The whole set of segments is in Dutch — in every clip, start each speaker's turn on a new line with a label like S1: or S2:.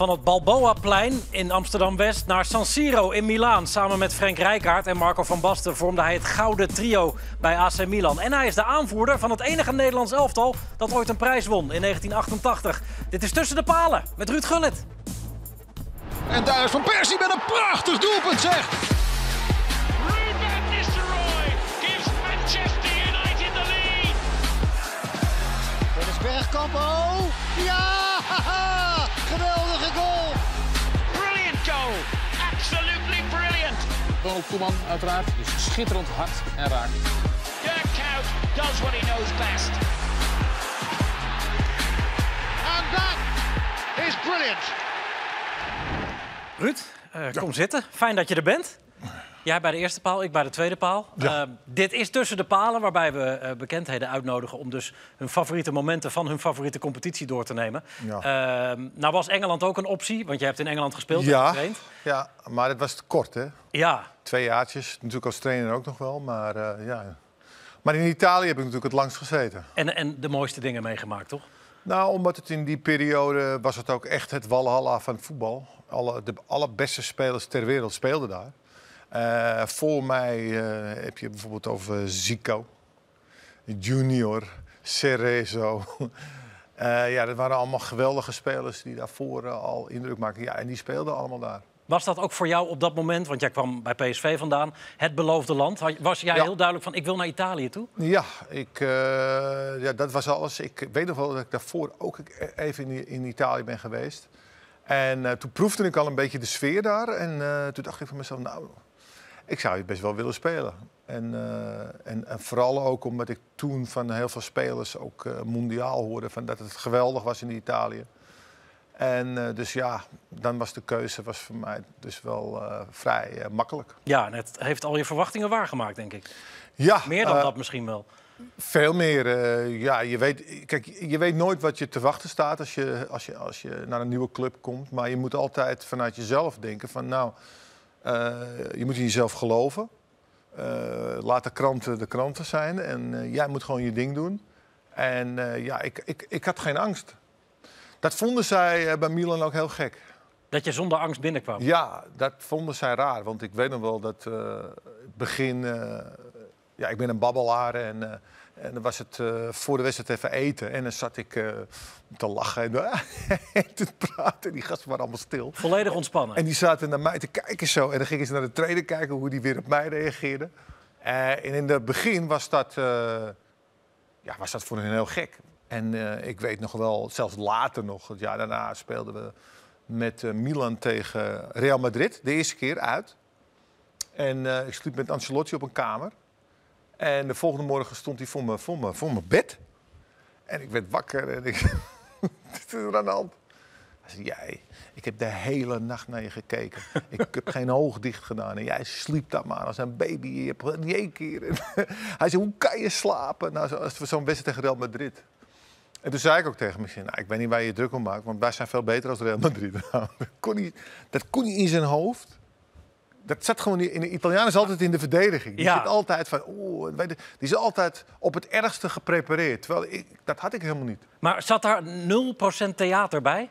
S1: Van het Balboa-plein in Amsterdam-West naar San Siro in Milaan. Samen met Frank Rijkaard en Marco van Basten vormde hij het gouden trio bij AC Milan. En hij is de aanvoerder van het enige Nederlands elftal dat ooit een prijs won in 1988. Dit is Tussen de Palen met Ruud Gullit.
S2: En daar is Van Persie met een prachtig doelpunt, zeg!
S3: Ruben Nistelrooy gives Manchester United the lead.
S2: Dennis Bergkamp, oh! Ja!
S4: Ronald Koeman uiteraard. Dus schitterend hard en raak.
S3: Dirk Kuyt does what he knows best.
S2: And that is brilliant!
S1: Ruud, eh, kom zitten. Fijn dat je er bent. Jij bij de eerste paal, ik bij de tweede paal. Eh, dit is tussen de palen, waarbij we eh, bekendheden uitnodigen om dus hun favoriete momenten van hun favoriete competitie door te nemen.
S5: Ja.
S1: Eh, nou was Engeland ook een optie, want je hebt in Engeland gespeeld en
S5: Ja,
S1: getraind.
S5: ja, maar het was te kort, hè?
S1: Ja,
S5: Twee jaartjes. Natuurlijk als trainer ook nog wel, maar eh, ja. Maar in Italië heb ik natuurlijk het langst gezeten.
S1: en, en de mooiste dingen meegemaakt, toch?
S5: Nou, omdat het in die periode was het ook echt het walhalla van het voetbal. Alle, de allerbeste spelers ter wereld speelden daar. Eh, voor mij eh, heb je bijvoorbeeld over Zico, Junior, Cerezo. Eh, ja, dat waren allemaal geweldige spelers die daarvoor al indruk maakten. Ja, en die speelden allemaal daar.
S1: Was dat ook voor jou op dat moment, want jij kwam bij PSV vandaan, het beloofde land? Was jij
S5: Ja.
S1: heel duidelijk van, ik wil naar Italië toe?
S5: Ja, ik, ja, dat was alles. Ik weet nog wel dat ik daarvoor ook even in, in Italië ben geweest. En toen proefde ik al een beetje de sfeer daar. En toen dacht ik van mezelf, nou, ik zou hier best wel willen spelen. En, eh, en, en vooral ook omdat ik toen van heel veel spelers ook eh, mondiaal hoorde... Van dat het geweldig was in Italië. En eh, dus ja, dan was de keuze was voor mij dus wel vrij makkelijk.
S1: Ja, en het heeft al je verwachtingen waargemaakt, denk ik.
S5: Ja,
S1: Meer dan dat misschien wel.
S5: Veel meer. ja, je weet, kijk, je weet nooit wat je te wachten staat als je, als, je, als je naar een nieuwe club komt. Maar je moet altijd vanuit jezelf denken van nou, je moet in jezelf geloven. Eh, laat de kranten de kranten zijn en eh, jij moet gewoon je ding doen. En eh, ja, ik, ik, ik had geen angst. Dat vonden zij eh, bij Milan ook heel gek.
S1: Dat je zonder angst binnenkwam.
S5: Ja, dat vonden zij raar. Want ik weet nog wel dat eh, het begin... eh, ja, ik ben een babbelaar en, eh, en dan was het eh, voor de wedstrijd even eten. En dan zat ik eh, te lachen en te praten. Die gasten waren allemaal stil.
S1: Volledig ontspannen.
S5: En die zaten naar mij te kijken zo. En dan gingen ze naar de trainer kijken hoe die weer op mij reageerde. Eh, en in het begin was dat, ja, was dat voor hen heel gek. En ik weet nog wel, zelfs later nog, het jaar daarna speelden we met Milan tegen Real Madrid. De eerste keer uit. En ik sliep met Ancelotti op een kamer. En de volgende morgen stond hij voor, me, voor, me, voor mijn bed. En ik werd wakker en ik... Wat is er? Hij zei, jij, ik heb de hele nacht naar je gekeken. Ik heb geen oog dicht gedaan. En jij sliep daar maar als een baby. Je hebt niet één keer. Hij zei, hoe kan je slapen? Nou, als we zo'n wedstrijd tegen Real Madrid. En toen zei ik ook tegen hem, nou, ik weet niet waar je druk om maakt. Want wij zijn veel beter als Real Madrid. Dat, kon niet, dat kon niet in zijn hoofd. Dat zat gewoon in de Italiaan is altijd in de verdediging. Die
S1: Ja.
S5: zit altijd van, oeh, die is altijd op het ergste geprepareerd. Terwijl ik, dat had ik helemaal niet.
S1: Maar zat daar 0% theater bij?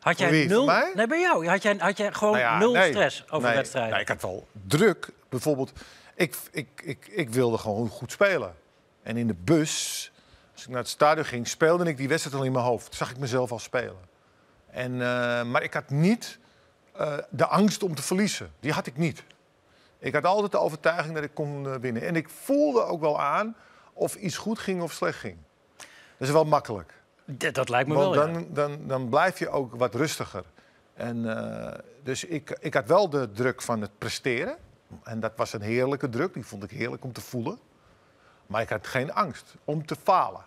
S1: Had jij
S5: wie?
S1: nul? Nee, bij jou. Had jij, had jij gewoon
S5: Nou ja,
S1: nul
S5: nee.
S1: stress over
S5: Nee,
S1: wedstrijden?
S5: nee, ik had wel druk. Bijvoorbeeld, ik, ik, ik, ik wilde gewoon goed spelen. En in de bus, als ik naar het stadion ging, speelde ik die wedstrijd al in mijn hoofd. Zag ik mezelf al spelen. En, eh, maar ik had niet eh, de angst om te verliezen. Die had ik niet. Ik had altijd de overtuiging dat ik kon eh, winnen. En ik voelde ook wel aan of iets goed ging of slecht ging. Dat is wel makkelijk.
S1: D- dat lijkt me
S5: Want
S1: wel, ja.
S5: dan, dan, dan blijf je ook wat rustiger. En, eh, dus ik, ik had wel de druk van het presteren. En dat was een heerlijke druk. Die vond ik heerlijk om te voelen. Maar ik had geen angst om te falen.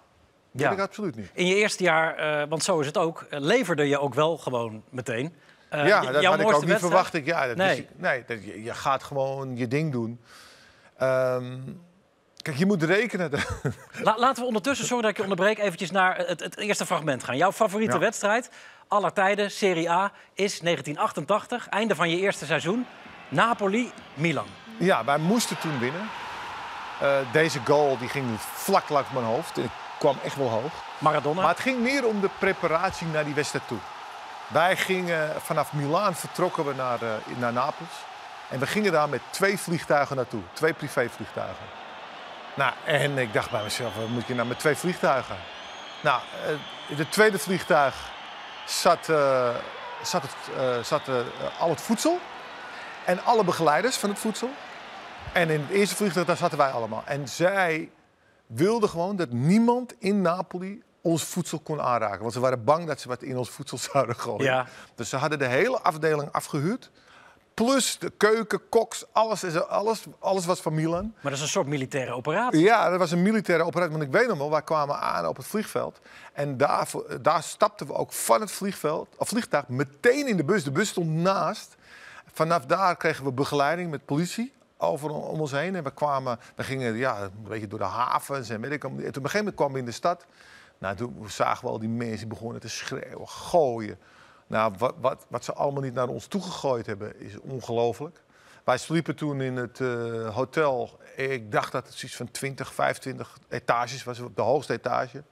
S5: Dat
S1: Ja.
S5: ik absoluut niet.
S1: In je eerste jaar, want zo is het ook, leverde je ook wel gewoon meteen. Eh,
S5: ja, dat had ik ook niet
S1: wedstrijd?
S5: verwacht. Ik, ja, dat
S1: Nee.
S5: nee dat, je, je gaat gewoon je ding doen. Ehm, kijk, je moet rekenen.
S1: La- laten we ondertussen, sorry dat ik je onderbreek, eventjes naar het, het eerste fragment gaan. Jouw favoriete
S5: Ja.
S1: wedstrijd, aller tijden, Serie A, is 1988, einde van je eerste seizoen. Napoli-Milan.
S5: Ja, wij moesten toen winnen. Eh, deze goal die ging vlak langs mijn hoofd. En ik kwam echt wel hoog.
S1: Maradona.
S5: Maar het ging meer om de preparatie naar die wedstrijd toe. Wij gingen vanaf Milaan vertrokken we naar, eh, naar Napels. En we gingen daar met twee vliegtuigen naartoe. Twee privévliegtuigen. Nou, en ik dacht bij mezelf, wat moet je nou met twee vliegtuigen? Nou, eh, in het tweede vliegtuig zat, eh, zat, het, eh, zat eh, al het voedsel. En alle begeleiders van het voedsel. En in het eerste vliegtuig, daar zaten wij allemaal. En zij wilden gewoon dat niemand in Napoli ons voedsel kon aanraken. Want ze waren bang dat ze wat in ons voedsel zouden gooien.
S1: Ja.
S5: Dus ze hadden de hele afdeling afgehuurd. Plus de keuken, koks, alles, is- alles, alles was van Milan.
S1: Maar dat is een soort militaire operatie.
S5: Ja, dat was een militaire operatie. Want ik weet nog wel, wij kwamen aan op het vliegveld. En daar, daar stapten we ook van het vliegveld, of vliegtuig meteen in de bus. De bus stond naast. Vanaf daar kregen we begeleiding met politie over om ons heen. En we kwamen, we gingen ja, een beetje door de havens en weet ik. En op een gegeven moment kwamen we in de stad. Nou, toen zagen we al die mensen begonnen te schreeuwen, gooien. Nou, wat, wat, wat ze allemaal niet naar ons toegegooid hebben, is ongelooflijk. Wij sliepen toen in het eh, hotel. Ik dacht dat het zoiets van 20, 25 etages was, op de hoogste etage.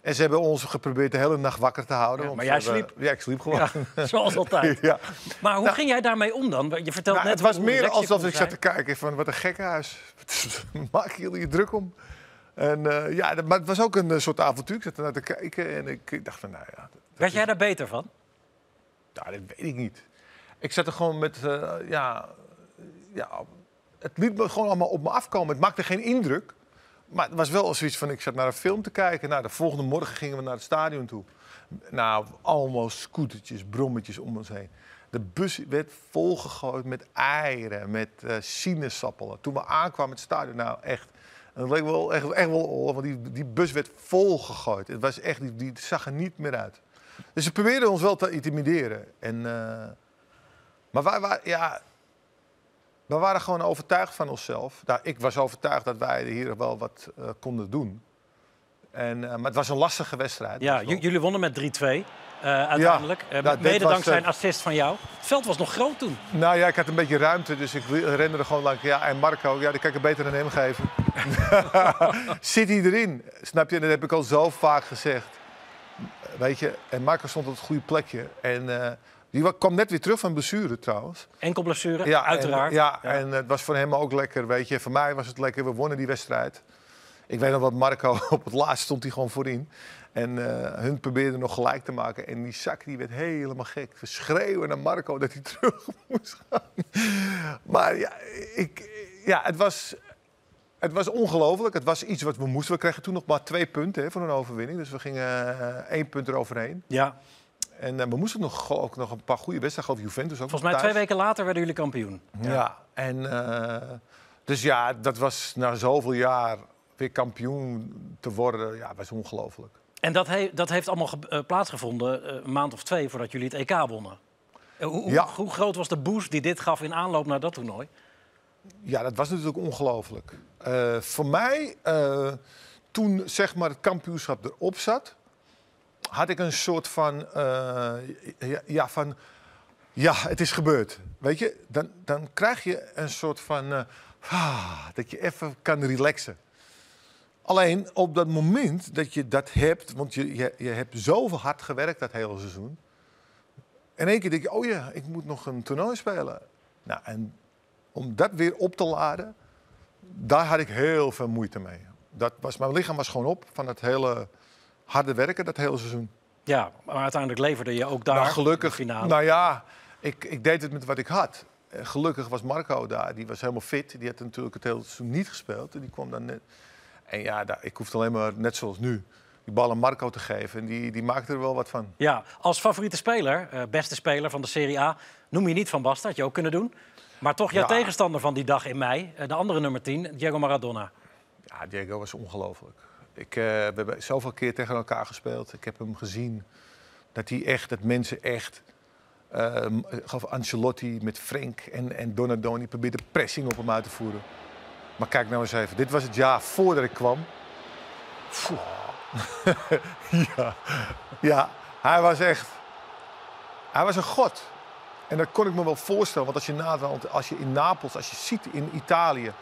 S5: En ze hebben ons geprobeerd de hele nacht wakker te houden.
S1: Ja, maar jij
S5: hebben-
S1: sliep?
S5: Ja, ik sliep gewoon.
S1: Ja, zoals altijd.
S5: Ja.
S1: Maar hoe
S5: Nou,
S1: ging jij daarmee om dan? Je vertelt
S5: Nou,
S1: net
S5: het was meer alsof ik zat te kijken van wat een gekkenhuis. Maken jullie je druk om? En eh, ja, maar het was ook een eh, soort avontuur. Ik zat ernaar te kijken en ik, dacht van, nou ja,
S1: Werd jij daar beter van?
S5: Ja, dat weet ik niet. Ik zat er gewoon met, eh, ja, ja, het liet me gewoon allemaal op me afkomen. Het maakte geen indruk. Maar het was wel zoiets van, ik zat naar een film te kijken. Nou, de volgende morgen gingen we naar het stadion toe. Nou, allemaal scootertjes, brommetjes om ons heen. De bus werd volgegooid met eieren, met sinaasappelen. Toen we aankwamen het stadion, nou echt... En het leek wel echt, echt wel want die, die bus werd volgegooid. Het was echt, die, die zag er niet meer uit. Dus ze probeerden ons wel te intimideren. En, eh, maar wij waren, ja, we waren gewoon overtuigd van onszelf. Nou, ik was overtuigd dat wij hier wel wat eh, konden doen. En, eh, maar het was een lastige wedstrijd.
S1: Ja,
S5: Dat
S1: jullie wonnen met 3-2 eh, uiteindelijk. Eh,
S5: Nou,
S1: mede dankzij
S5: eh,
S1: een assist van jou. Het veld was nog groot toen.
S5: Nou ja, ik had een beetje ruimte, dus ik rende er gewoon langs. Ja, en Marco, ja, die kan ik er beter aan hem geven. Zit hij erin? Snap je? En dat heb ik al zo vaak gezegd. Weet je, en Marco stond op het goede plekje. En eh, die wa- kwam net weer terug van blessure trouwens.
S1: Enkel blessure,
S5: Ja,
S1: uiteraard.
S5: En, ja, en het was voor hem ook lekker, weet je. Voor mij was het lekker, we wonnen die wedstrijd. Ik weet nog wat Marco, op het laatst stond hij gewoon voorin. En eh, hun probeerden nog gelijk te maken. En die zak die werd helemaal gek. We schreeuwen naar Marco dat hij terug moest gaan. Maar ja, ik, ja het was... Het was ongelooflijk. Het was iets wat we moesten. We kregen toen nog maar twee punten hè, voor een overwinning. Dus we gingen eh, één punt eroverheen.
S1: Ja.
S5: En eh, we moesten nog, ook nog een paar goede wedstrijden. Geloof Juventus ook
S1: Volgens mij twee
S5: thuis.
S1: weken later werden jullie kampioen.
S5: Ja, en dus ja, dat was na zoveel jaar weer kampioen te worden, ja, was ongelooflijk.
S1: En dat, he- dat heeft allemaal eh, plaatsgevonden eh, een maand of twee voordat jullie het EK wonnen. Eh, Hoe, hoe-
S5: Ja.
S1: hoe groot was de boost die dit gaf in aanloop naar dat toernooi?
S5: Ja, dat was natuurlijk ongelooflijk. Voor mij, toen zeg maar het kampioenschap erop zat, had ik een soort van, ja, ja, van, ja, het is gebeurd. Weet je, dan, dan krijg je een soort van, ah, dat je even kan relaxen. Alleen op dat moment dat je dat hebt, want je, je, je hebt zoveel hard gewerkt dat hele seizoen. In één keer denk je, oh ja, ik moet nog een toernooi spelen. Nou, en om dat weer op te laden, daar had ik heel veel moeite mee. Dat was, mijn lichaam was gewoon op van het hele harde werken, dat hele seizoen.
S1: Ja, maar uiteindelijk leverde je ook daar
S5: nou, gelukkig.
S1: de finale.
S5: Nou ja, ik, ik deed het met wat ik had. Eh, Gelukkig was Marco daar, die was helemaal fit. Die had natuurlijk het hele seizoen niet gespeeld. En die kwam dan net. En ja, daar, ik hoefde alleen maar, net zoals nu, die bal aan Marco te geven. En die, die maakte er wel wat van.
S1: Ja, als favoriete speler, eh, beste speler van de Serie A, noem je niet Van Basten, had je ook kunnen doen. Maar toch jouw
S5: Ja.
S1: tegenstander van die dag in mei, eh, de andere nummer 10, Diego Maradona.
S5: Ja, Diego was ongelooflijk. Ik, eh, we hebben zoveel keer tegen elkaar gespeeld. Ik heb hem gezien dat hij echt, dat mensen echt. ik geloof Ancelotti met Frank en, en Donadoni probeerden pressing op hem uit te voeren. Maar kijk nou eens even. Dit was het jaar voordat ik kwam. Ja. ja, hij was echt. Hij was een god. En dat kon ik me wel voorstellen. Want als je, naderhand- als je in Napels, als je ziet in Italië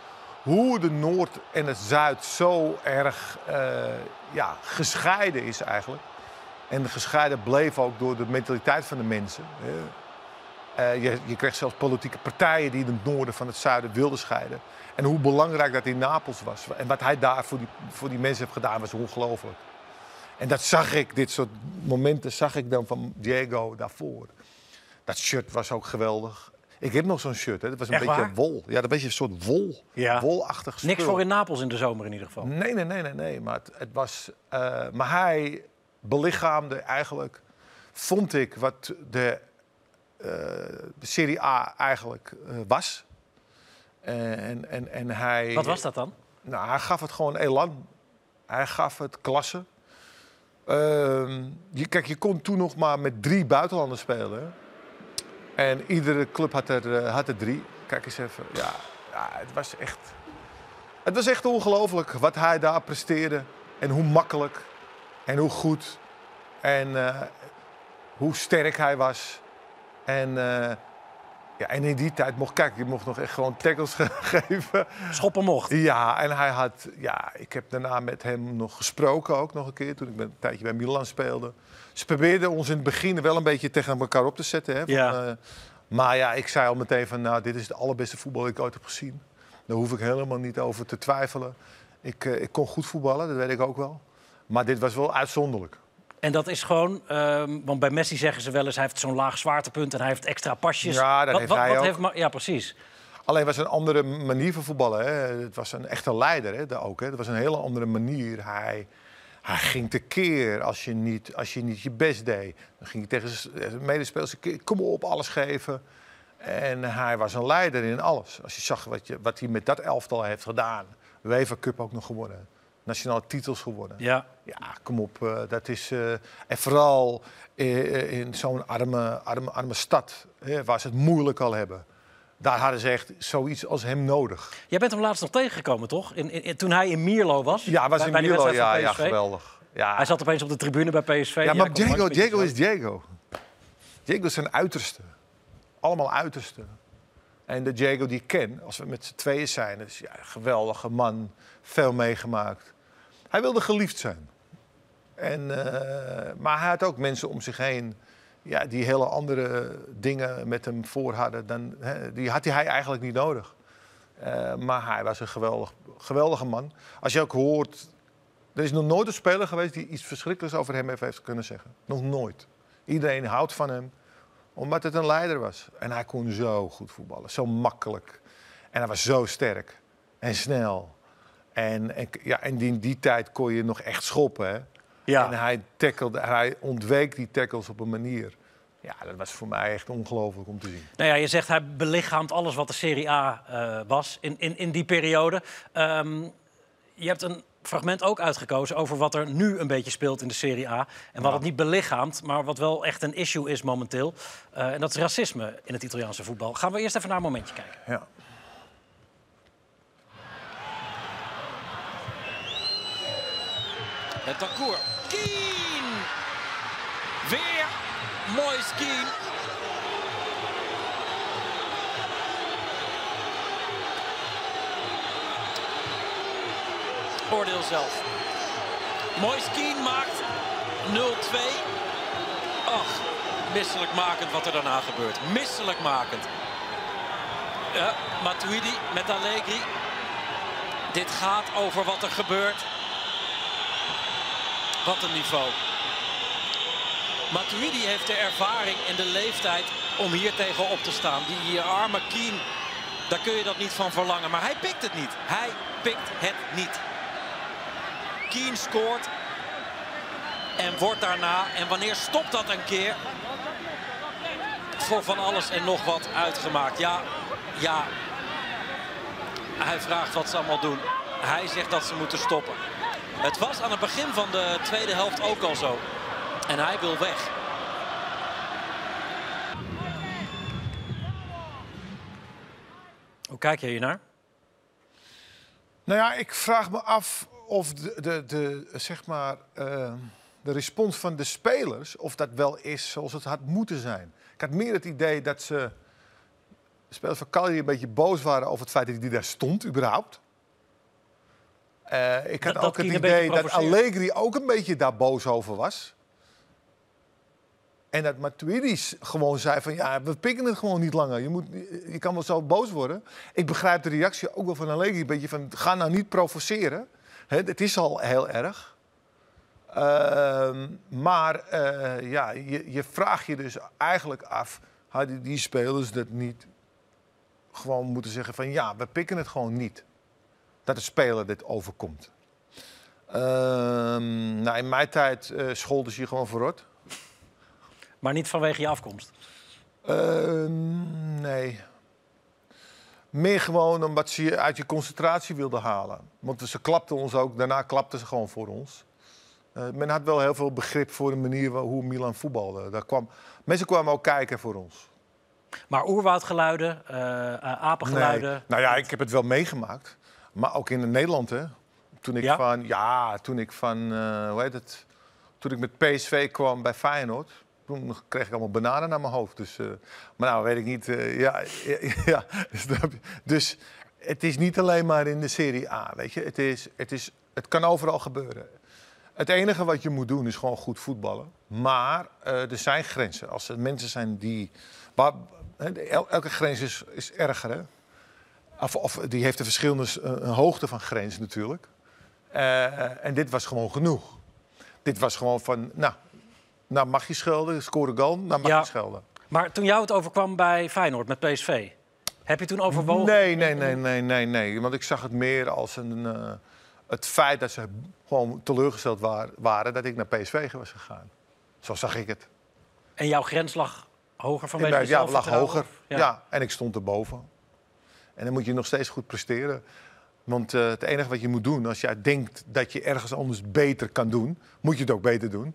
S5: hoe de Noord en het Zuid zo erg eh, ja, gescheiden is eigenlijk. En gescheiden bleef ook door de mentaliteit van de mensen. Eh, je, je kreeg zelfs politieke partijen die het noorden van het zuiden wilden scheiden. En hoe belangrijk dat in Napels was. En wat hij daar voor die, voor die mensen heeft gedaan was ongelooflijk. En dat zag ik, dit soort momenten zag ik dan van Diego daarvoor. Dat shirt was ook geweldig. Ik heb nog zo'n shirt, hè. dat was een
S1: Echt
S5: beetje
S1: waar?
S5: wol. Ja, dat was een soort wol.
S1: Ja.
S5: Wolachtig spul.
S1: Niks voor in Napels in de zomer in ieder geval.
S5: Nee, nee, nee, nee, nee. Maar het, het was. eh, maar hij belichaamde eigenlijk, vond ik, wat de, de Serie A eigenlijk eh, was. En, en, en hij.
S1: Wat was dat dan?
S5: Nou, hij gaf het gewoon elan. Hij gaf het klasse. Ehm, je, kijk, je kon toen nog maar met drie buitenlanders spelen. En iedere club had er, eh, had er drie. Kijk eens even. Ja, ja het was echt... Het was echt ongelooflijk wat hij daar presteerde. En hoe makkelijk. En hoe goed. En eh, hoe sterk hij was. En, eh, ja, en in die tijd mocht, kijk, je mocht nog echt gewoon tackles ge- geven.
S1: Schoppen mocht.
S5: Ja, en hij had, ja, ik heb daarna met hem nog gesproken ook nog een keer, toen ik een tijdje bij Milan speelde. Ze probeerden ons in het begin wel een beetje tegen elkaar op te zetten. Hè, van,
S1: Ja.
S5: eh, maar ja, ik zei al meteen van, nou, dit is het allerbeste voetbal dat ik ooit heb gezien. Daar hoef ik helemaal niet over te twijfelen. Ik, eh, ik kon goed voetballen, dat weet ik ook wel. Maar dit was wel uitzonderlijk.
S1: En dat is gewoon, ehm, want bij Messi zeggen ze wel eens... hij heeft zo'n laag zwaartepunt en hij heeft extra pasjes.
S5: Ja, dat
S1: wat,
S5: heeft
S1: wat,
S5: hij
S1: wat
S5: ook.
S1: Heeft, Ma- ja, precies.
S5: Alleen was een andere manier van voetballen. Hè. Het was een echte leider hè, daar ook. Hè. Het was een hele andere manier. Hij, hij ging tekeer als je, niet, als je niet je best deed. Dan ging hij tegen zijn medespelers, kom op, alles geven. En hij was een leider in alles. Als je zag wat, je, wat hij met dat elftal heeft gedaan. UEFA Cup ook nog gewonnen. Nationale titels gewonnen.
S1: Ja.
S5: Ja, kom op. eh, dat is, eh, en vooral eh, in zo'n arme, arme, arme stad, hè, waar ze het moeilijk al hebben. Daar hadden ze echt zoiets als hem nodig.
S1: Jij bent hem laatst nog tegengekomen, toch? In, in- in- toen hij in Mierlo was.
S5: Ja, was
S1: bij-
S5: in
S1: bij wedstrijd
S5: Ja, ja, geweldig. Ja,
S1: Hij zat opeens op de tribune bij PSV.
S5: ja maar Diego, Diego is. Diego. Diego is zijn uiterste. Allemaal uiterste. En de Diego die ik ken, als we met z'n tweeën zijn, is ja, een geweldige man. Veel meegemaakt. Hij wilde geliefd zijn. En, eh, maar hij had ook mensen om zich heen ja, die hele andere dingen met hem voor hadden. Dan, hè, die had hij eigenlijk niet nodig. Eh, maar hij was een geweldig, geweldige man. Als je ook hoort, er is nog nooit een speler geweest die iets verschrikkelijks over hem heeft, kunnen zeggen. Nog nooit. Iedereen houdt van hem, omdat het een leider was. En hij kon zo goed voetballen, zo makkelijk. En hij was zo sterk en snel. En, en, ja, en in die tijd kon je nog echt schoppen. Hè?
S1: Ja.
S5: En hij, tackelde, hij ontweek die tackles op een manier. Ja, dat was voor mij echt ongelooflijk om te zien.
S1: Nou ja, je zegt hij belichaamt alles wat de Serie A eh, was in, in, in die periode. Ehm, je hebt een fragment ook uitgekozen over wat er nu een beetje speelt in de Serie A. En wat het niet belichaamt, maar wat wel echt een issue is momenteel. Eh, en dat is racisme in het Italiaanse voetbal. Gaan we eerst even naar een momentje kijken.
S5: Ja.
S6: Het parcours. Kien! Weer mooi Kien. Oordeel zelf. Mooi Kien maakt 0-2. Ach, misselijkmakend wat er daarna gebeurt. Misselijkmakend. Ja, Matuidi met Allegri. Dit gaat over wat er gebeurt. Wat een niveau. Matuidi heeft de ervaring en de leeftijd om hier tegen op te staan. Die arme Kien, daar kun je dat niet van verlangen. Maar hij pikt het niet. Hij pikt het niet. Kien scoort. En wordt daarna, en wanneer stopt dat een keer? Voor van alles en nog wat uitgemaakt. Ja, ja. Hij vraagt wat ze allemaal doen. Hij zegt dat ze moeten stoppen. Het was aan het begin van de tweede helft ook al zo. En hij wil weg.
S1: Hoe kijk je hiernaar?
S5: Nou ja, ik vraag me af of de, de, de, zeg maar, eh, de respons van de spelers... of dat wel is zoals het had moeten zijn. Ik had meer het idee dat ze... De spelers van Cagliari een beetje boos waren over het feit dat hij daar stond, überhaupt. Eh, ik had
S1: Dat- dat
S5: ook het idee dat. Allegri ook een beetje daar boos over was. En dat Matuidi gewoon zei van ja, we pikken het gewoon niet langer. Je, moet, je kan wel zo boos worden. Ik begrijp de reactie ook wel van Allegri. Een beetje van ga nou niet provoceren. Hè, het is al heel erg. Ehm, maar eh, ja, je, je vraagt je dus eigenlijk af... hadden die spelers dat niet gewoon moeten zeggen van... ja, we pikken het gewoon niet. Dat de speler dit overkomt. Ehm, nou, in mijn tijd eh scholden ze je gewoon verrot.
S1: Maar niet vanwege je afkomst.
S5: Ehm, nee. Meer gewoon omdat ze je uit je concentratie wilden halen. Want ze klapten ons ook, daarna klapten ze gewoon voor ons. Eh, men had wel heel veel begrip voor de manier hoe Milan voetbalde. Daar kwam, mensen kwamen ook kijken voor ons.
S1: Maar oerwoudgeluiden, eh, eh, apengeluiden.
S5: Nee. Nou ja, ik heb het wel meegemaakt. Maar ook in Nederland, hè. Toen ik
S1: Ja?
S5: van, ja, toen ik van, eh, hoe heet het? Toen ik met PSV kwam bij Feyenoord. Toen kreeg ik allemaal bananen naar mijn hoofd. Dus, eh, maar nou, weet ik niet. eh, ja, ja, je? dus het is niet alleen maar in de Serie A, weet je. Het, is, het, is, het kan overal gebeuren. Het enige wat je moet doen is gewoon goed voetballen. Maar er zijn grenzen. Als er mensen zijn die... Waar, elke grens is, is erger, hè? Of, of die heeft een verschillende een hoogte van grens natuurlijk. Eh, en dit was gewoon genoeg. Dit was gewoon van, nou, nou mag je schelden, score goal, nou mag
S1: Ja.
S5: je schelden.
S1: Maar toen jou het overkwam bij Feyenoord met PSV, heb je toen overwogen?
S5: Nee, nee, nee, nee, nee, nee. Want ik zag het meer als een, eh, het feit dat ze gewoon teleurgesteld wa- waren dat ik naar PSV was gegaan. Zo zag ik het.
S1: En jouw grens lag hoger vanwege
S5: ja,
S1: je
S5: ja, lag hoger.
S1: Ja.
S5: Ja. en ik stond erboven. En dan moet je nog steeds goed presteren. Want eh, het enige wat je moet doen, als jij denkt dat je ergens anders beter kan doen, moet je het ook beter doen.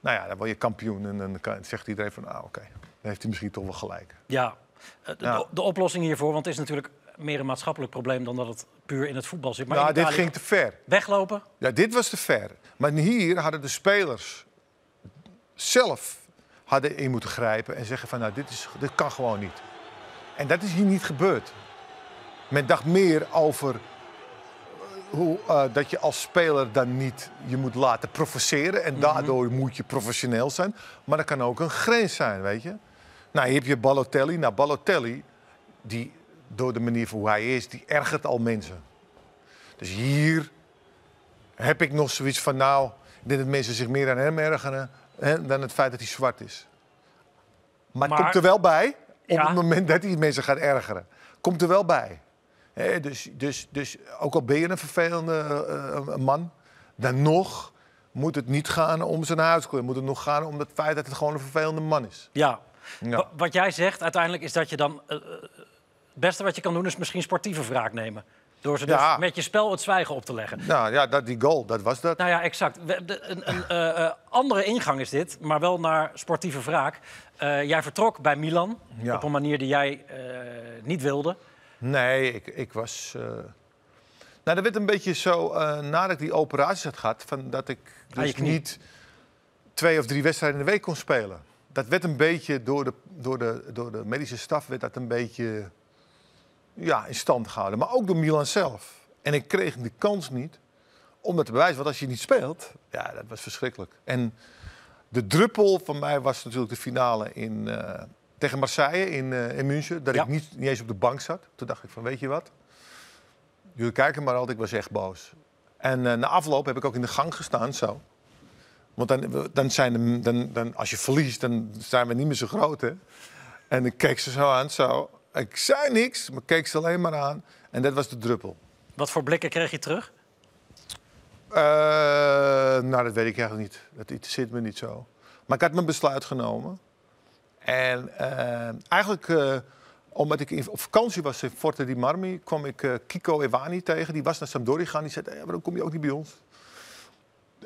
S5: Nou ja, dan word je kampioen en dan kan- zegt iedereen van, ah oké, dan heeft hij misschien toch wel gelijk.
S1: Ja. Eh, De,
S5: Ja.
S1: de oplossing hiervoor, want het is natuurlijk meer een maatschappelijk probleem dan dat het puur in het voetbal zit. Maar
S5: nou, dit ging te ver.
S1: Weglopen?
S5: Ja, dit was te ver. Maar hier hadden de spelers zelf hadden in moeten grijpen en zeggen van nou, dit, is, dit kan gewoon niet. En dat is hier niet gebeurd. Men dacht meer over eh, hoe, eh, dat je als speler dan niet je moet laten provoceren. En daardoor moet je professioneel zijn. Maar dat kan ook een grens zijn, weet je. Nou, hier heb je Balotelli. Nou, Balotelli, die, door de manier van hoe hij is, die ergert al mensen. Dus hier heb ik nog zoiets van, nou, ik denk dat mensen zich meer aan hem ergeren hè, dan het feit dat hij zwart is. Maar, het
S1: Maar-
S5: komt er wel bij, op
S1: Ja.
S5: het moment dat hij mensen gaat ergeren. Komt er wel bij. Dus, dus, dus ook al ben je een vervelende eh, man, dan nog moet het niet gaan om zijn huidskleur. Moet het nog gaan om het feit dat het gewoon een vervelende man is.
S1: Ja.
S5: Ja.
S1: Wa- Wat jij zegt uiteindelijk is dat je dan... eh, eh, het beste wat je kan doen is misschien sportieve wraak nemen. Door ze dus
S5: Ja.
S1: met je spel het zwijgen op te leggen.
S5: Nou ja, dat, die goal, dat was dat.
S1: Nou ja, exact. We- de- Een, een andere ingang is dit, maar wel naar sportieve wraak. Jij vertrok bij Milan
S5: Ja.
S1: op een manier die jij niet wilde.
S5: Nee, ik, ik was. eh, Nou, dat werd een beetje zo eh, nadat ik die operaties had gehad, van dat ik dus niet twee of drie wedstrijden in de week kon spelen. Dat werd een beetje door de, door de, door de medische staf werd dat een beetje ja, in stand gehouden. Maar ook door Milan zelf. En ik kreeg de kans niet om dat te bewijzen. Want als je niet speelt, ja, dat was verschrikkelijk. En de druppel van mij was natuurlijk de finale in, eh, tegen Marseille in, eh, in München. Dat
S1: Ja.
S5: ik niet, niet eens op de bank zat. Toen dacht ik van, weet je wat? Jullie kijken maar altijd, ik was echt boos. En eh, na afloop heb ik ook in de gang gestaan, zo. Want dan, dan zijn de, dan, dan, als je verliest, dan zijn we niet meer zo groot, hè? En ik keek ze zo aan, zo. Ik zei niks, maar keek ze alleen maar aan. En dat was de druppel.
S1: Wat voor blikken kreeg je terug?
S5: Eh, nou, dat weet ik eigenlijk niet. Dat interesseert me niet zo. Maar ik had mijn besluit genomen. En eh, eigenlijk, eh, omdat ik op vakantie was in Forte di Marmi, kwam ik eh, Kiko Evani tegen. Die was naar Sampdoria gegaan. Die zei, hey, waarom kom je ook niet bij ons?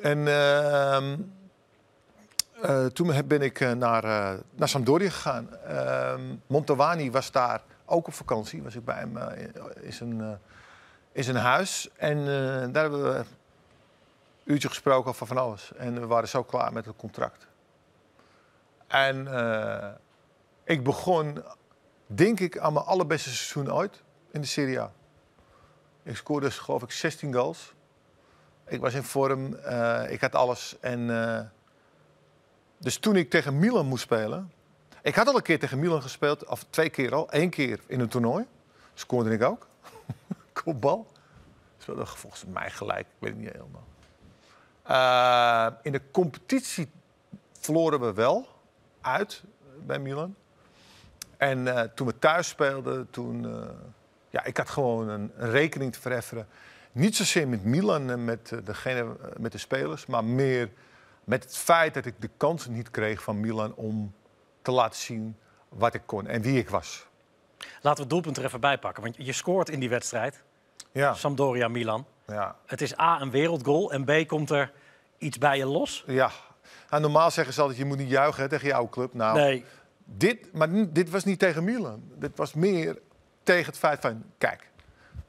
S5: En ehm, eh, toen ben ik naar, naar Sampdoria gegaan. Ehm Montovani was daar ook op vakantie. Was ik bij hem in, zijn, in zijn huis. En daar hebben we een uurtje gesproken over van alles. En we waren zo klaar met het contract. En eh, ik begon, denk ik, aan mijn allerbeste seizoen ooit in de Serie A. Ik scoorde, geloof ik, 16 goals. Ik was in vorm, eh, ik had alles. En eh, dus toen ik tegen Milan moest spelen... Ik had al een keer tegen Milan gespeeld, of twee keer al. Eén keer in een toernooi. Scoorde ik ook. Kopbal. Speelde volgens mij gelijk, ik weet het niet helemaal. In de competitie verloren we wel uit bij Milan. En eh, toen we thuis speelden, toen... eh, ja, ik had gewoon een, een rekening te vereffenen. Niet zozeer met Milan en met, eh, degene, eh, met de spelers, maar meer met het feit dat ik de kans niet kreeg van Milan om te laten zien wat ik kon en wie ik was.
S1: Laten we het doelpunt er even bij pakken. Want je scoort in die wedstrijd.
S5: Ja,
S1: Sampdoria-Milan.
S5: ja,
S1: Het is A, een wereldgoal. En B, komt er iets bij je los?
S5: ja. Nou, normaal zeggen ze altijd, je moet niet juichen hè, tegen jouw club. Nou,
S1: Nee.
S5: dit, maar dit was niet tegen Milan. Dit was meer tegen het feit van, kijk,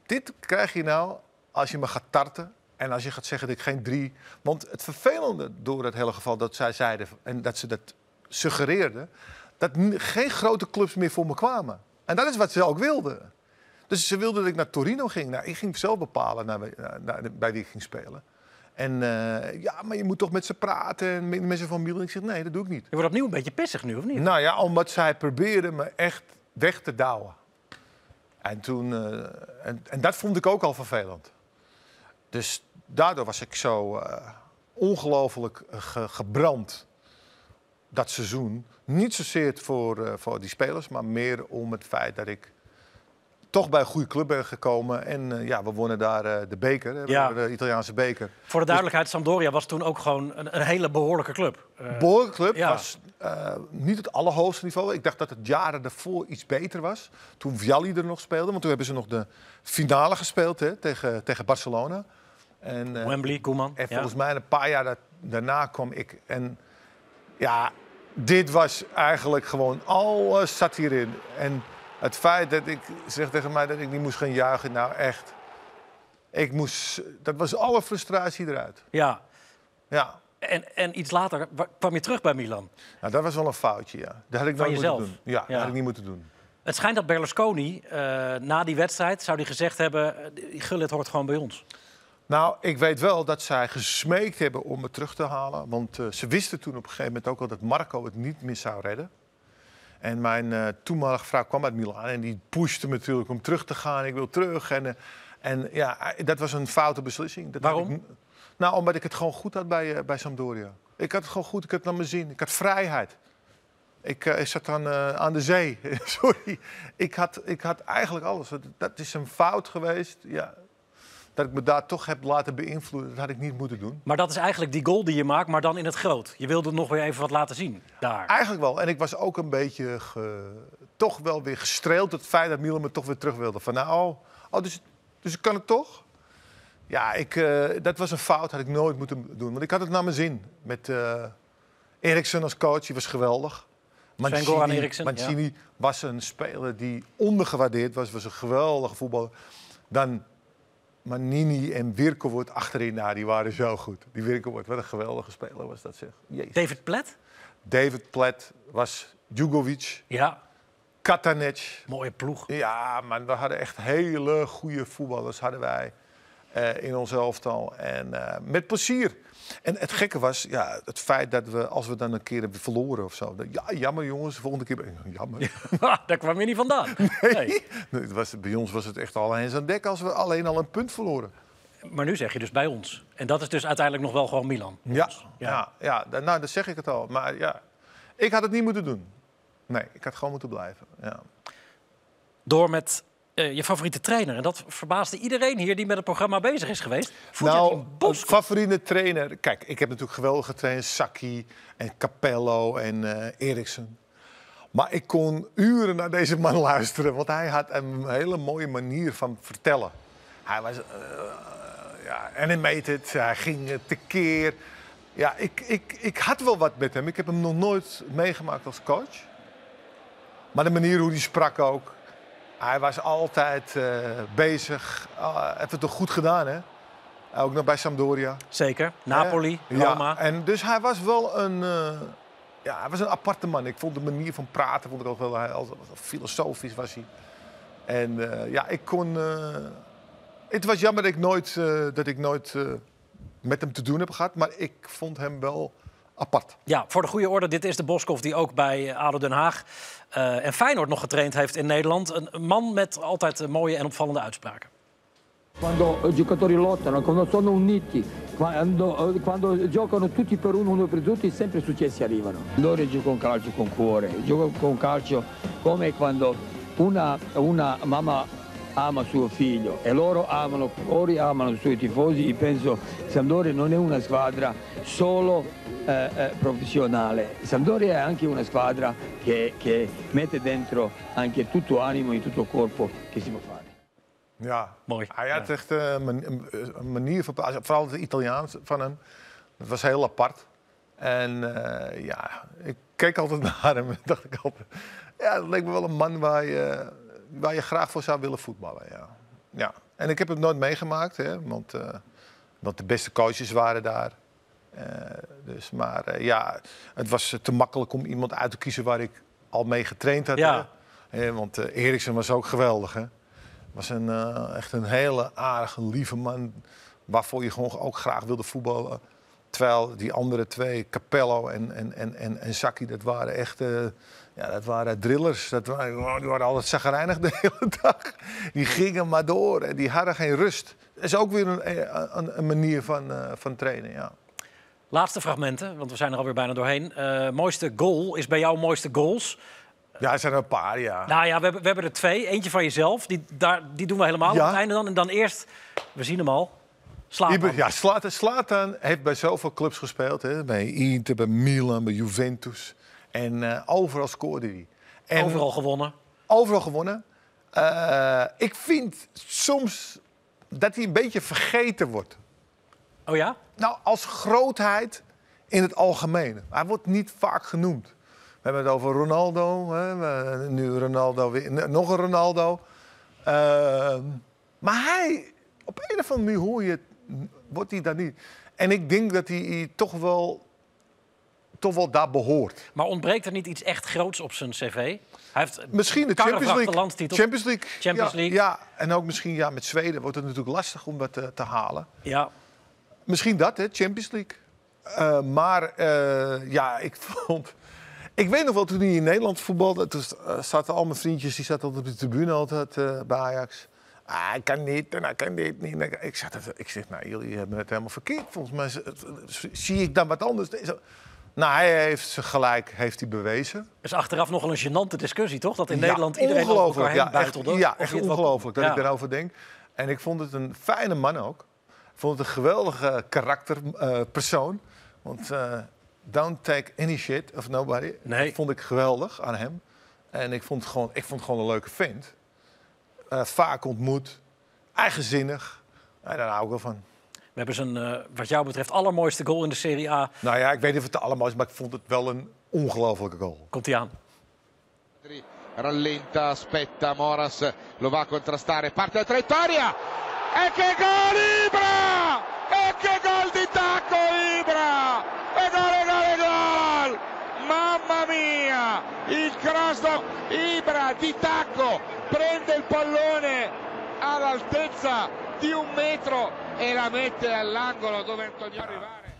S5: dit krijg je nou als je me gaat tarten en als je gaat zeggen dat ik geen drie... Want het vervelende door het hele geval dat zij zeiden en dat ze dat suggereerden... dat geen grote clubs meer voor me kwamen. En dat is wat ze ook wilden. Dus ze wilden dat ik naar Torino ging. Nou, ik ging zelf bepalen naar, naar- naar- bij wie ik ging spelen. En eh, ja, maar je moet toch met ze praten en met mensen van Milan. Ik zeg, nee, dat doe ik niet.
S1: Je wordt opnieuw een beetje pissig nu, of niet?
S5: Nou ja, omdat zij probeerden me echt weg te douwen. En, toen, eh, en, en dat vond ik ook al vervelend. Dus daardoor was ik zo eh, ongelooflijk ge- gebrand dat seizoen. Niet zozeer voor, voor die spelers, maar meer om het feit dat ik toch bij een goede club ben gekomen. En eh, ja, we wonnen daar eh, de beker, hè,
S1: Ja.
S5: de Italiaanse beker.
S1: Voor de duidelijkheid, Sampdoria was toen ook gewoon een, een hele behoorlijke club. Eh,
S5: Behoorlijke club
S1: ja.
S5: was niet het allerhoogste niveau. Ik dacht dat het jaren daarvoor iets beter was. Toen Vialli er nog speelde. Want toen hebben ze nog de finale gespeeld hè, tegen, tegen Barcelona. En,
S1: Wembley, Koeman.
S5: en
S1: ja.
S5: volgens mij een paar jaar da- daarna kwam ik. En ja, dit was eigenlijk gewoon alles zat hierin. En het feit dat ik zeg tegen mij dat ik niet moest gaan juichen, nou echt. Ik moest, dat was alle frustratie eruit.
S1: Ja.
S5: Ja,
S1: En, en iets later wa- kwam je terug bij Milan.
S5: nou, dat was wel een foutje, ja. Dat had ik
S1: Van
S5: nooit
S1: jezelf?
S5: moeten doen. Ja,
S1: Ja.
S5: dat had ik niet moeten doen.
S1: Het schijnt dat Berlusconi eh, na die wedstrijd zou die gezegd hebben... eh, Gullit hoort gewoon bij ons.
S5: Nou, ik weet wel dat zij gesmeekt hebben om me terug te halen. Want eh, ze wisten toen op een gegeven moment ook al dat Marco het niet meer zou redden. En mijn eh, toenmalige vrouw kwam uit Milaan en die pushte me natuurlijk om terug te gaan. Ik wil terug. En, eh, en ja, eh, dat was een foute beslissing. Dat
S1: Waarom?
S5: ik nou, omdat ik het gewoon goed had bij, bij Sampdoria. Ik had het gewoon goed, ik had het naar mijn zin. Ik had vrijheid. Ik, zat aan, eh, aan de zee. Sorry. Ik had, ik had eigenlijk alles. Dat, dat is een fout geweest. Ja, dat ik me daar toch heb laten beïnvloeden, dat had ik niet moeten doen.
S1: Maar dat is eigenlijk die goal die je maakt, maar dan in het groot. Je wilde nog weer even wat laten zien daar.
S5: Eigenlijk wel. En ik was ook een beetje ge- toch wel weer gestreeld door het feit dat Milan me toch weer terug wilde. Van nou, oh, oh, dus, dus ik kan het toch? Ja, ik, eh, dat was een fout, had ik nooit moeten doen. Want ik had het naar mijn zin. Met eh Eriksen als coach, die was geweldig.
S1: Eriksson,
S5: Mancini was een speler die ondergewaardeerd was. Was een geweldige voetballer. Dan Manini en Wirkowoord achterin, nou, die waren zo goed. Die Wirkowoord, wat een geweldige speler was dat zeg. Jezus.
S1: David Plet?
S5: David Platt was Djugovic,
S1: Ja,
S5: Katanec.
S1: mooie ploeg.
S5: Ja, maar we hadden echt hele goede voetballers hadden wij eh, in ons elftal. En eh, met plezier. En het gekke was, ja, het feit dat we, als we dan een keer hebben verloren of zo. ja, jammer jongens, de volgende keer. Jammer.
S1: Daar kwam je niet vandaan. Nee.
S5: Nee, het was, bij ons was het echt al eens aan dek als we alleen al een punt verloren.
S1: Maar nu zeg je dus bij ons. En dat is dus uiteindelijk nog wel gewoon Milan.
S5: Ja,
S1: Ja.
S5: ja. ja, nou, dat zeg ik het al. Maar ja, ik had het niet moeten doen. Nee, ik had gewoon moeten blijven. Ja.
S1: Door met eh, je favoriete trainer. En dat verbaasde iedereen hier die met het programma bezig is geweest. Fouad
S5: Nou, favoriete trainer. Kijk, ik heb natuurlijk geweldige trainers. Saki en Capello en eh Eriksen. Maar ik kon uren naar deze man luisteren. Want hij had een hele mooie manier van vertellen. Hij was eh, ja, animated. Hij ging tekeer. Ja, ik, ik, ik had wel wat met hem. Ik heb hem nog nooit meegemaakt als coach. Maar de manier hoe hij sprak ook. Hij was altijd eh, bezig. Uh, heeft het toch goed gedaan, hè? Ook nog bij Sampdoria.
S1: Zeker. Napoli,
S5: Ja,
S1: Roma.
S5: en dus hij was wel een, eh, ja, hij was een aparte man. Ik vond de manier van praten vond ik ook wel hij, filosofisch was hij. En eh, ja, ik kon. het was jammer dat ik nooit, dat ik nooit met hem te doen heb gehad, maar ik vond hem wel apart.
S1: Ja, voor de goede orde, dit is de Boskov die ook bij ADO Den Haag eh, en Feyenoord nog getraind heeft in Nederland. Een, man met altijd eh, mooie en opvallende uitspraken.
S7: Quando i giocatori lottano, quando sono uniti, quando, eh, quando giocano tutti per uno, uno per tutti, sempre successi arrivano. Loro giocano calcio con cuore, giocano con calcio come quando una, una mamma ama suo figlio e loro amano, loro amano i suoi tifosi. Io penso Sampdoria non è una squadra solo eh, eh, professionale, Sampdoria è anche una squadra che, che mette dentro anche tutto animo e tutto corpo che si può fare.
S5: Ja,
S1: Mooi.
S5: Hij had echt eh, een, man- een- een manier van praten, vooral het Italiaans van hem. Dat was heel apart. En eh, ja, ik keek altijd naar hem en dacht ik altijd... Ja, dat leek me wel een man waar je, waar je graag voor zou willen voetballen, ja. ja. En ik heb het nooit meegemaakt, hè, want, want de beste coaches waren daar. Eh, dus, maar eh, ja, het was te makkelijk om iemand uit te kiezen waar ik al mee getraind had.
S1: Ja.
S5: hè. Want Eriksen was ook geweldig, hè. Was een, echt een hele aardige, lieve man. Waarvoor je gewoon ook graag wilde voetballen. Terwijl die andere twee, Capello en, en, en, en, en Saki, dat waren echt ja, dat waren drillers. Dat waren, die waren altijd zagrijnig de hele dag. Die gingen maar door en die hadden geen rust. Dat is ook weer een, eh, een, een manier van, eh, van trainen, ja.
S1: Laatste fragmenten, want we zijn er alweer bijna doorheen. Eh, mooiste goal is bij jou mooiste goals.
S5: Ja, er zijn er een paar, ja.
S1: Nou ja, we hebben, we hebben er twee. Eentje van jezelf, die, daar, die doen we helemaal
S5: Ja.
S1: op het einde dan. En dan eerst, we zien hem al, Slatan.
S5: Ja, Slatan, Slatan heeft bij zoveel clubs gespeeld. Hè? Bij Inter, bij Milan, bij Juventus. En eh, overal scoorde hij. En
S1: Overal gewonnen.
S5: overal gewonnen. Eh, ik vind soms dat hij een beetje vergeten wordt.
S1: Oh ja?
S5: Nou, als grootheid in het algemeen. Hij wordt niet vaak genoemd. We hebben het over Ronaldo. Hè? Nu Ronaldo weer. Nog een Ronaldo. Ehm, maar hij, op een of andere manier hoor je het, wordt hij daar niet. En ik denk dat hij toch wel, toch wel daar behoort.
S1: Maar ontbreekt er niet iets echt groots op zijn cv? Hij heeft
S5: Misschien de Champions League.
S1: landstitel.
S5: Champions League.
S1: Champions
S5: ja,
S1: League.
S5: Ja, en ook misschien ja, met Zweden wordt het natuurlijk lastig om dat te, te halen.
S1: Ja,
S5: Misschien dat, hè, Champions League. Eh, maar eh, ja, ik vond... Ik weet nog wel, toen hij in Nederland voetbalde... toen eh, zaten al mijn vriendjes, die zaten op de tribune altijd, eh, bij Ajax. Ah, hij kan niet en hij kan dit niet. Ik, zat, ik zeg, nou, jullie hebben het helemaal verkeerd. Volgens mij zie ik dan wat anders. Nou, hij heeft zijn gelijk heeft hij bewezen.
S1: is achteraf nogal een gênante discussie, toch? Dat in
S5: Ja,
S1: Nederland iedereen over elkaar
S5: Ja, echt,
S1: buitelde.
S5: ja, echt
S1: het wel-
S5: ongelooflijk dat
S1: Ja.
S5: ik daarover denk. En ik vond het een fijne man ook. Ik vond het een geweldige karakterpersoon. Want eh, don't take any shit of nobody.
S1: Nee.
S5: Dat vond ik geweldig aan hem. En ik vond het gewoon, ik vond het gewoon een leuke vent. Eh, vaak ontmoet. Eigenzinnig. En daar hou ik wel van.
S1: We hebben zijn, eh, wat jou betreft, allermooiste goal in de Serie A.
S5: Nou ja, ik weet niet of het allemaal is, maar ik vond het wel een ongelofelijke goal.
S1: Komt hij aan.
S8: rallenta, aspetta, Moras lo va a contrastare, parte la traiettoria e che gol Ibra! E che gol di tacco Ibra! E gol, e gol, e gol! Mamma mia! Il cross Ibra di tacco prende il pallone all'altezza di un metro e la mette all'angolo dove Antonio arrivare.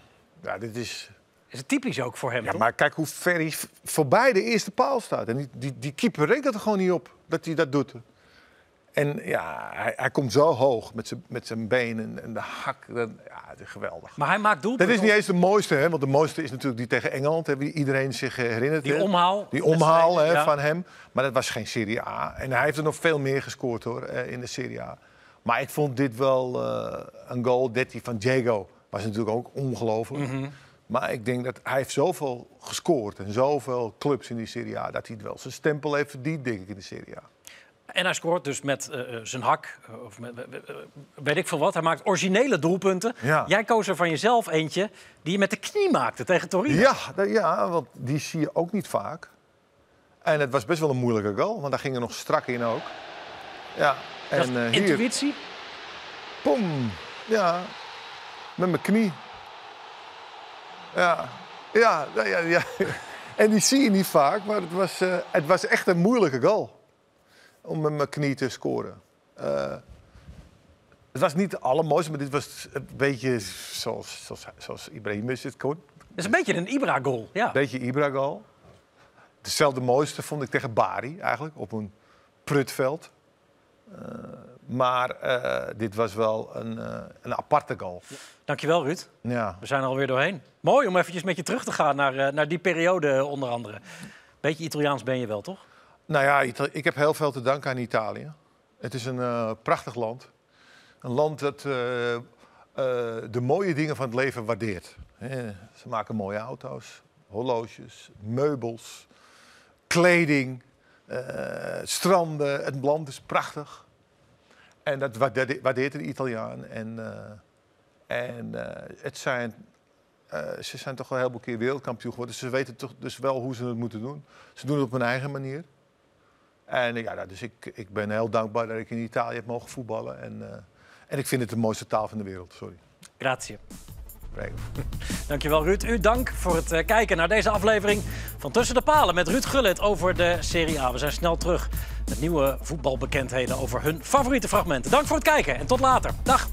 S5: Ja, dit is
S1: Is het typisch ook voor hem,
S5: Ja,
S1: toch?
S5: maar kijk hoe ver hij voorbij de eerste paal staat. En die, die, die keeper rekent er gewoon niet op dat hij dat doet. En ja, hij, hij komt zo hoog met zijn, met zijn benen en de hak. Dat, ja, het is geweldig.
S1: Maar hij maakt
S5: Dat
S1: doelpunten.
S5: is niet eens de mooiste, hè? want de mooiste is natuurlijk die tegen Engeland. Hè, wie iedereen zich eh, herinnert.
S1: Die
S5: hè.
S1: omhaal.
S5: Die omhaal hè,
S1: Ja.
S5: van hem. Maar dat was geen Serie A. En hij heeft er nog veel meer gescoord hoor, eh, in de Serie A. Maar ik vond dit wel eh, een goal. Dit die van Diego was natuurlijk ook ongelooflijk.
S1: Mhm.
S5: Maar ik denk dat hij heeft zoveel gescoord en zoveel clubs in die Serie A... dat hij het wel zijn stempel heeft verdiend, denk ik, in de Serie A.
S1: En hij scoort dus met eh, eh, zijn hak, of met, weet ik veel wat. Hij maakt originele doelpunten.
S5: Ja.
S1: Jij koos er van jezelf eentje die je met de knie maakte tegen Torino.
S5: Ja, ja, want die zie je ook niet vaak. En het was best wel een moeilijke goal, want daar ging er nog strak in ook. Ja, en eh, hier,
S1: intuïtie.
S5: pom, ja, met mijn knie. Ja, ja, ja, ja, ja. En die zie je niet vaak, maar het was, eh, het was echt een moeilijke goal. Om met mijn knie te scoren. Eh, Het was niet het allermooiste, maar dit was een beetje zoals, zoals, zoals Ibrahimovic het kon.
S1: Het is een beetje een Ibra-goal. Ja.
S5: Een beetje Ibra-goal. Hetzelfde mooiste vond ik tegen Bari eigenlijk, op een prutveld. Uh, maar uh, dit was wel een, uh, een aparte goal.
S1: Dankjewel, Ruud.
S5: Ja.
S1: We zijn er alweer doorheen. Mooi om eventjes met je terug te gaan naar, naar die periode onder andere. Beetje Italiaans ben je wel, toch?
S5: Nou ja, ik heb heel veel te danken aan Italië. Het is een prachtig land. Een land dat de mooie dingen van het leven waardeert. Ze maken mooie auto's, horloges, meubels, kleding, stranden. Het land is prachtig. En dat waardeert een Italiaan. En, uh, en uh, het zijn, ze zijn toch wel een heleboel keer wereldkampioen geworden. Ze weten toch dus wel hoe ze het moeten doen. Ze doen het op hun eigen manier. En ja, nou, dus ik, ik ben heel dankbaar dat ik in Italië heb mogen voetballen. En, en ik vind het de mooiste taal van de wereld. Sorry.
S1: Grazie. Dankjewel Ruud. U dank voor het uh, kijken naar deze aflevering van Tussen de Palen met Ruud Gullit over de Serie A. We zijn snel terug met nieuwe voetbalbekendheden over hun favoriete fragmenten. Dank voor het kijken en tot later. Dag.